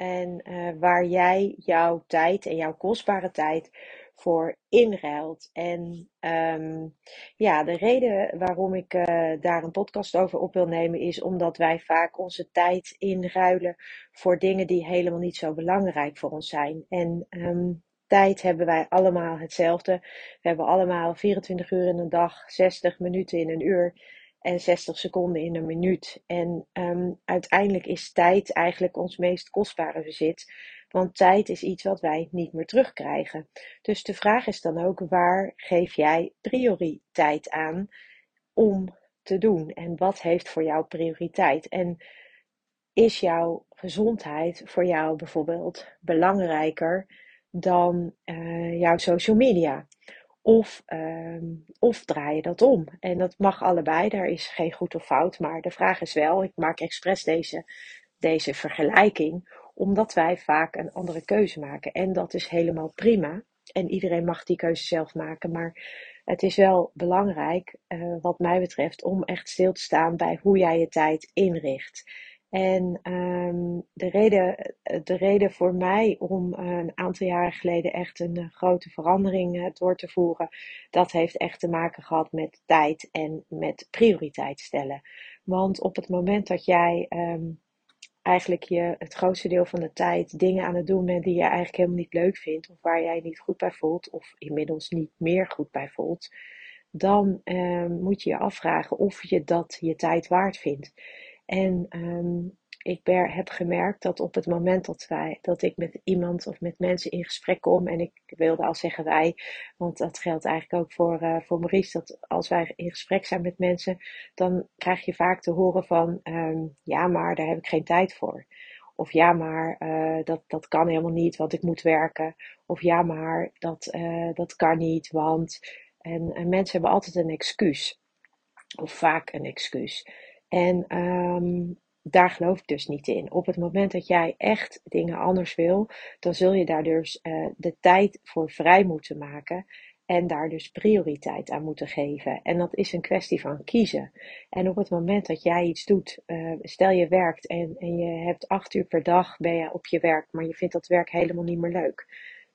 En uh, waar jij jouw tijd en jouw kostbare tijd voor inruilt. En um, ja, de reden waarom ik uh, daar een podcast over op wil nemen is omdat wij vaak onze tijd inruilen voor dingen die helemaal niet zo belangrijk voor ons zijn. En um, tijd hebben wij allemaal hetzelfde. We hebben allemaal 24 uur in een dag, 60 minuten in een uur en 60 seconden in een minuut. En um, uiteindelijk is tijd eigenlijk ons meest kostbare bezit. Want tijd is iets wat wij niet meer terugkrijgen. Dus de vraag is dan ook: waar geef jij prioriteit aan om te doen? En wat heeft voor jou prioriteit? En is jouw gezondheid voor jou bijvoorbeeld belangrijker dan uh, jouw social media? Of, uh, of draai je dat om? En dat mag allebei, daar is geen goed of fout. Maar de vraag is wel, ik maak expres deze, deze vergelijking, omdat wij vaak een andere keuze maken. En dat is helemaal prima. En iedereen mag die keuze zelf maken. Maar het is wel belangrijk, uh, wat mij betreft, om echt stil te staan bij hoe jij je tijd inricht. En um, de, reden, de reden voor mij om uh, een aantal jaren geleden echt een uh, grote verandering uh, door te voeren, dat heeft echt te maken gehad met tijd en met prioriteit stellen. Want op het moment dat jij um, eigenlijk je het grootste deel van de tijd dingen aan het doen bent die je eigenlijk helemaal niet leuk vindt, of waar jij niet goed bij voelt, of inmiddels niet meer goed bij voelt, dan um, moet je je afvragen of je dat je tijd waard vindt. En um, ik heb gemerkt dat op het moment dat, wij, dat ik met iemand of met mensen in gesprek kom, en ik wilde al zeggen wij, want dat geldt eigenlijk ook voor, uh, voor Maurice, dat als wij in gesprek zijn met mensen, dan krijg je vaak te horen van, um, ja, maar daar heb ik geen tijd voor. Of ja, maar uh, dat, dat kan helemaal niet, want ik moet werken. Of ja, maar dat, uh, dat kan niet, want. En, en mensen hebben altijd een excuus. Of vaak een excuus. En um, daar geloof ik dus niet in. Op het moment dat jij echt dingen anders wil, dan zul je daar dus uh, de tijd voor vrij moeten maken. En daar dus prioriteit aan moeten geven. En dat is een kwestie van kiezen. En op het moment dat jij iets doet, uh, stel je werkt en, en je hebt acht uur per dag ben je op je werk, maar je vindt dat werk helemaal niet meer leuk.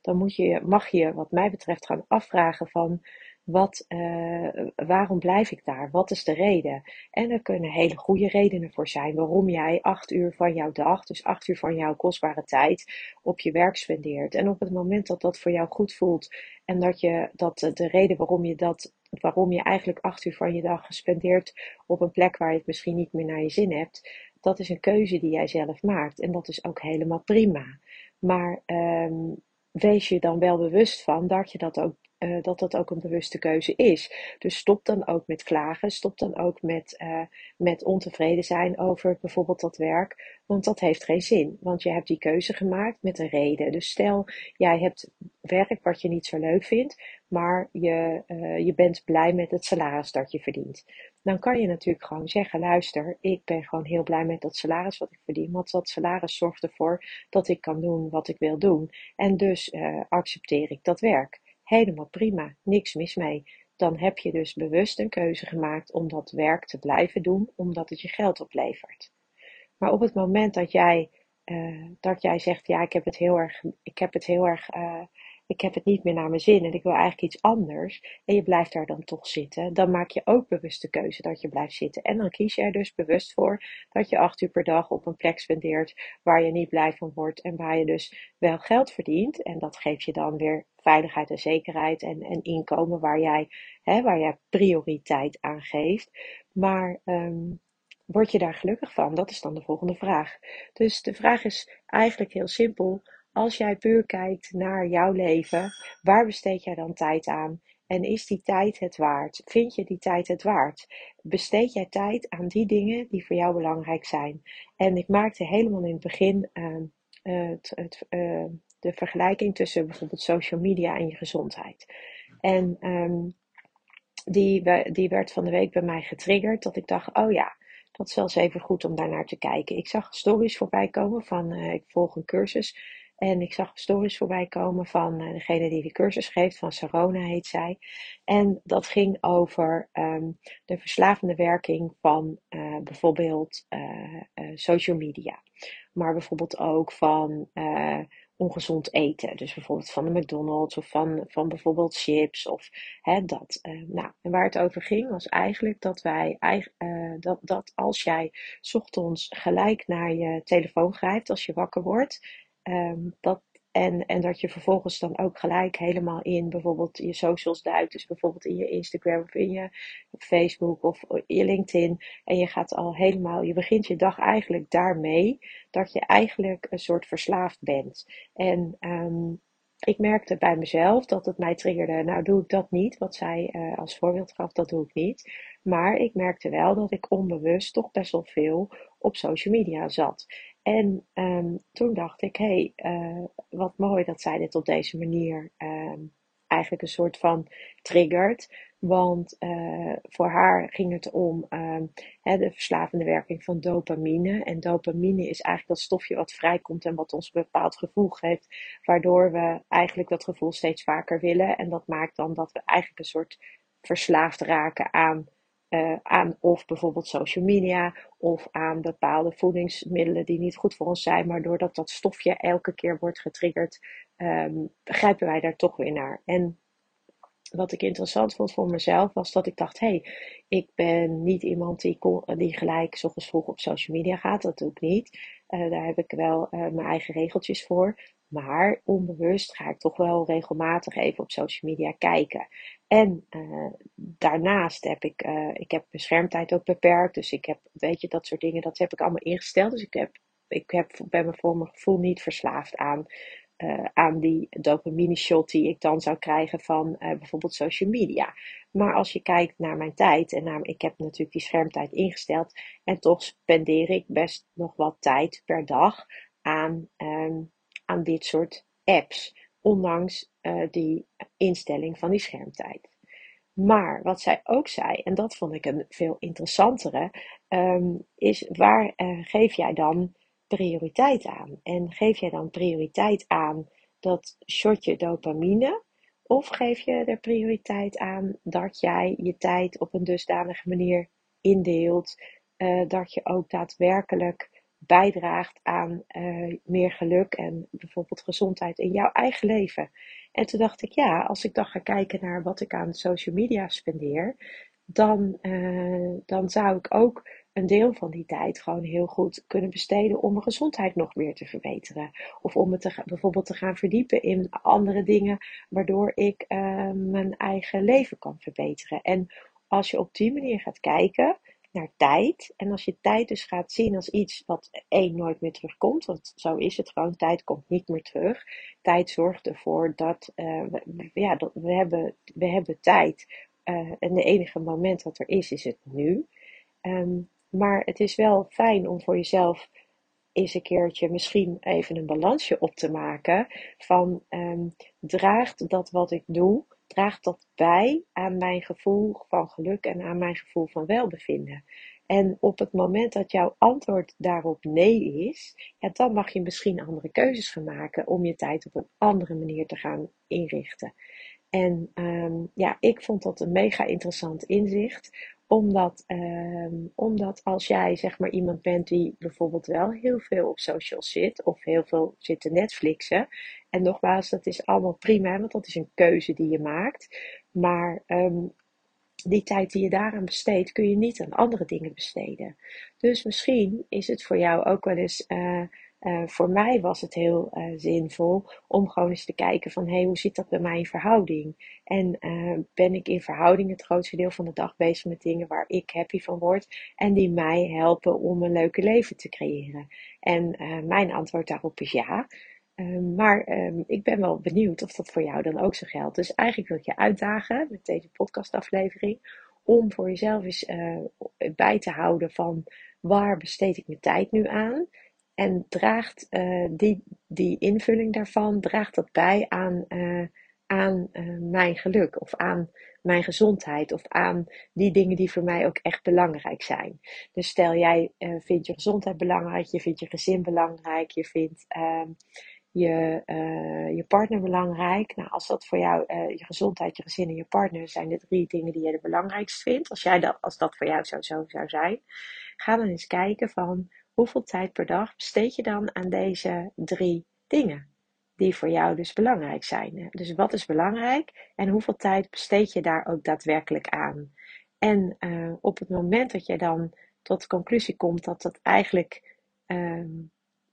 Dan moet je, mag je, wat mij betreft, gaan afvragen van wat, uh, waarom blijf ik daar? Wat is de reden? En er kunnen hele goede redenen voor zijn waarom jij acht uur van jouw dag, dus acht uur van jouw kostbare tijd, op je werk spendeert. En op het moment dat dat voor jou goed voelt en dat je dat de reden waarom je dat, waarom je eigenlijk acht uur van je dag gespendeerd op een plek waar je het misschien niet meer naar je zin hebt, dat is een keuze die jij zelf maakt. En dat is ook helemaal prima. Maar um, wees je dan wel bewust van dat je dat ook uh, dat dat ook een bewuste keuze is. Dus stop dan ook met klagen, stop dan ook met, uh, met ontevreden zijn over bijvoorbeeld dat werk, want dat heeft geen zin. Want je hebt die keuze gemaakt met een reden. Dus stel, jij hebt werk wat je niet zo leuk vindt, maar je, uh, je bent blij met het salaris dat je verdient. Dan kan je natuurlijk gewoon zeggen, luister, ik ben gewoon heel blij met dat salaris wat ik verdien, want dat salaris zorgt ervoor dat ik kan doen wat ik wil doen. En dus accepteer ik dat werk. Helemaal prima, niks mis mee. Dan heb je dus bewust een keuze gemaakt om dat werk te blijven doen, omdat het je geld oplevert. Maar op het moment dat jij, uh, dat jij zegt, ja, ik heb het heel erg, ik heb het heel erg, uh, ik heb het niet meer naar mijn zin en ik wil eigenlijk iets anders, en je blijft daar dan toch zitten, dan maak je ook bewust de keuze dat je blijft zitten. En dan kies je er dus bewust voor dat je acht uur per dag op een plek spendeert waar je niet blij van wordt en waar je dus wel geld verdient. En dat geeft je dan weer veiligheid en zekerheid en, en inkomen waar jij, hè, waar jij prioriteit aan geeft. Maar um, word je daar gelukkig van? Dat is dan de volgende vraag. Dus de vraag is eigenlijk heel simpel. Als jij puur kijkt naar jouw leven, waar besteed jij dan tijd aan? En is die tijd het waard? Vind je die tijd het waard? Besteed jij tijd aan die dingen die voor jou belangrijk zijn? En ik maakte helemaal in het begin uh, de vergelijking tussen bijvoorbeeld social media en je gezondheid. En um, die, die werd van de week bij mij getriggerd dat ik dacht, oh ja, dat is wel eens even goed om daar naar te kijken. Ik zag stories voorbij komen van, uh, ik volg een cursus en ik zag stories voorbij komen van uh, degene die de cursus geeft, van Sarona heet zij. En dat ging over um, de verslavende werking van uh, bijvoorbeeld social media. Maar bijvoorbeeld ook van ongezond eten. Dus bijvoorbeeld van de McDonald's of van, van bijvoorbeeld chips of hè, dat. Uh, nou, en waar het over ging was eigenlijk dat wij, uh, dat, dat als jij ochtends gelijk naar je telefoon grijpt als je wakker wordt, um, dat en, en dat je vervolgens dan ook gelijk helemaal in bijvoorbeeld je socials duikt. Dus bijvoorbeeld in je Instagram of in je Facebook of je LinkedIn. En je gaat al helemaal, je begint je dag eigenlijk daarmee. Dat je eigenlijk een soort verslaafd bent. En um, ik merkte bij mezelf dat het mij triggerde. Nou doe ik dat niet. Wat zij uh, als voorbeeld gaf, dat doe ik niet. Maar ik merkte wel dat ik onbewust toch best wel veel op social media zat. En um, toen dacht ik, hé, hey, uh, wat mooi dat zij dit op deze manier um, eigenlijk een soort van triggert. Want uh, voor haar ging het om hè, de verslavende werking van dopamine. En dopamine is eigenlijk dat stofje wat vrijkomt en wat ons een bepaald gevoel geeft. Waardoor we eigenlijk dat gevoel steeds vaker willen. En dat maakt dan dat we eigenlijk een soort verslaafd raken aan uh, aan of bijvoorbeeld social media of aan bepaalde voedingsmiddelen die niet goed voor ons zijn, maar doordat dat stofje elke keer wordt getriggerd, um, grijpen wij daar toch weer naar. En wat ik interessant vond voor mezelf was dat ik dacht: hé, hey, ik ben niet iemand die, gelijk ochtends vroeg op social media gaat. Dat doe ik niet. Uh, daar heb ik wel uh, mijn eigen regeltjes voor. Maar onbewust ga ik toch wel regelmatig even op social media kijken. En uh, daarnaast heb ik, uh, ik heb mijn schermtijd ook beperkt. Dus ik heb, weet je, dat soort dingen, dat heb ik allemaal ingesteld. Dus ik heb, ik heb, ben me voor mijn gevoel niet verslaafd aan, uh, aan die dopamine shot die ik dan zou krijgen van bijvoorbeeld social media. Maar als je kijkt naar mijn tijd, en naar, ik heb natuurlijk die schermtijd ingesteld. En toch spendeer ik best nog wat tijd per dag aan, um, aan dit soort apps ondanks uh, die instelling van die schermtijd. Maar wat zij ook zei, en dat vond ik een veel interessantere, um, is waar uh, geef jij dan prioriteit aan? En geef jij dan prioriteit aan dat shotje dopamine? Of geef je er prioriteit aan dat jij je tijd op een dusdanige manier indeelt, uh, dat je ook daadwerkelijk bijdraagt aan uh, meer geluk en bijvoorbeeld gezondheid in jouw eigen leven. En toen dacht ik, ja, als ik dan ga kijken naar wat ik aan social media spendeer, dan, uh, dan zou ik ook een deel van die tijd gewoon heel goed kunnen besteden om mijn gezondheid nog meer te verbeteren. Of om me te, bijvoorbeeld te gaan verdiepen in andere dingen, waardoor ik uh, mijn eigen leven kan verbeteren. En als je op die manier gaat kijken, naar tijd. En als je tijd dus gaat zien als iets wat één nooit meer terugkomt, want zo is het gewoon, tijd komt niet meer terug. Tijd zorgt ervoor dat, uh, we, ja, dat we, hebben, we hebben tijd. Uh, en de enige moment dat er is, is het nu. Um, maar het is wel fijn om voor jezelf eens een keertje misschien even een balansje op te maken van um, draagt dat wat ik doe, draagt dat bij aan mijn gevoel van geluk en aan mijn gevoel van welbevinden. En op het moment dat jouw antwoord daarop nee is, ja, dan mag je misschien andere keuzes gaan maken om je tijd op een andere manier te gaan inrichten. En um, ja, ik vond dat een mega interessant inzicht omdat, um, omdat als jij zeg maar iemand bent die bijvoorbeeld wel heel veel op social zit of heel veel zit te Netflixen. En nogmaals, dat is allemaal prima, want dat is een keuze die je maakt. Maar um, die tijd die je daaraan besteedt, kun je niet aan andere dingen besteden. Dus misschien is het voor jou ook wel eens uh, uh, voor mij was het heel uh, zinvol om gewoon eens te kijken van hey, hoe zit dat bij mij in verhouding? En uh, ben ik in verhouding het grootste deel van de dag bezig met dingen waar ik happy van word en die mij helpen om een leuke leven te creëren? En mijn antwoord daarop is ja. Ehm, maar um, ik ben wel benieuwd of dat voor jou dan ook zo geldt. Dus eigenlijk wil ik je uitdagen met deze podcastaflevering om voor jezelf eens bij te houden van waar besteed ik mijn tijd nu aan? En draagt uh, die, die invulling daarvan, draagt dat bij aan, uh, aan uh, mijn geluk of aan mijn gezondheid of aan die dingen die voor mij ook echt belangrijk zijn. Dus stel jij vindt je gezondheid belangrijk, je vindt je gezin belangrijk, je vindt ehm, je, je partner belangrijk. Nou, als dat voor jou, je gezondheid, je gezin en je partner zijn de drie dingen die je het belangrijkst vindt, als, jij dat, als dat voor jou zo, zo zou zijn, ga dan eens kijken van hoeveel tijd per dag besteed je dan aan deze drie dingen? Die voor jou dus belangrijk zijn. Dus wat is belangrijk en hoeveel tijd besteed je daar ook daadwerkelijk aan? En uh, op het moment dat je dan tot de conclusie komt dat dat eigenlijk, um,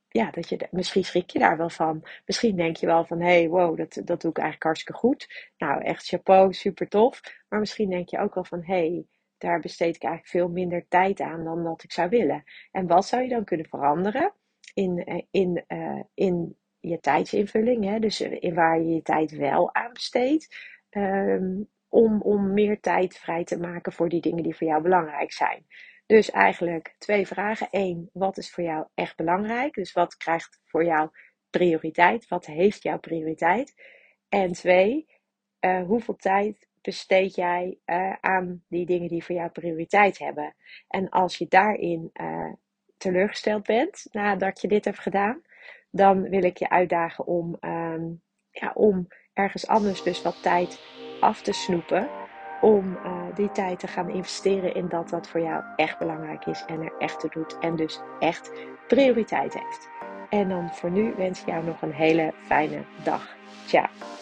ja, dat je, misschien schrik je daar wel van. Misschien denk je wel van, hé, hey, wow, dat, dat doe ik eigenlijk hartstikke goed. Nou, echt chapeau, super tof. Maar misschien denk je ook wel van, hé, hey, daar besteed ik eigenlijk veel minder tijd aan dan dat ik zou willen. En wat zou je dan kunnen veranderen in, eh, in, uh, in je tijdsinvulling? Hè? Dus eh, in waar je je tijd wel aan besteedt. Um, om, om meer tijd vrij te maken voor die dingen die voor jou belangrijk zijn. Dus eigenlijk twee vragen. Eén, wat is voor jou echt belangrijk? Dus wat krijgt voor jou prioriteit? Wat heeft jouw prioriteit? En twee, hoeveel tijd besteed jij uh, aan die dingen die voor jou prioriteit hebben. En als je daarin uh, teleurgesteld bent nadat je dit hebt gedaan, dan wil ik je uitdagen om, um, ja, om ergens anders dus wat tijd af te snoepen. Om uh, die tijd te gaan investeren in dat wat voor jou echt belangrijk is en er echt toe doet. En dus echt prioriteit heeft. En dan voor nu wens ik jou nog een hele fijne dag. Ciao.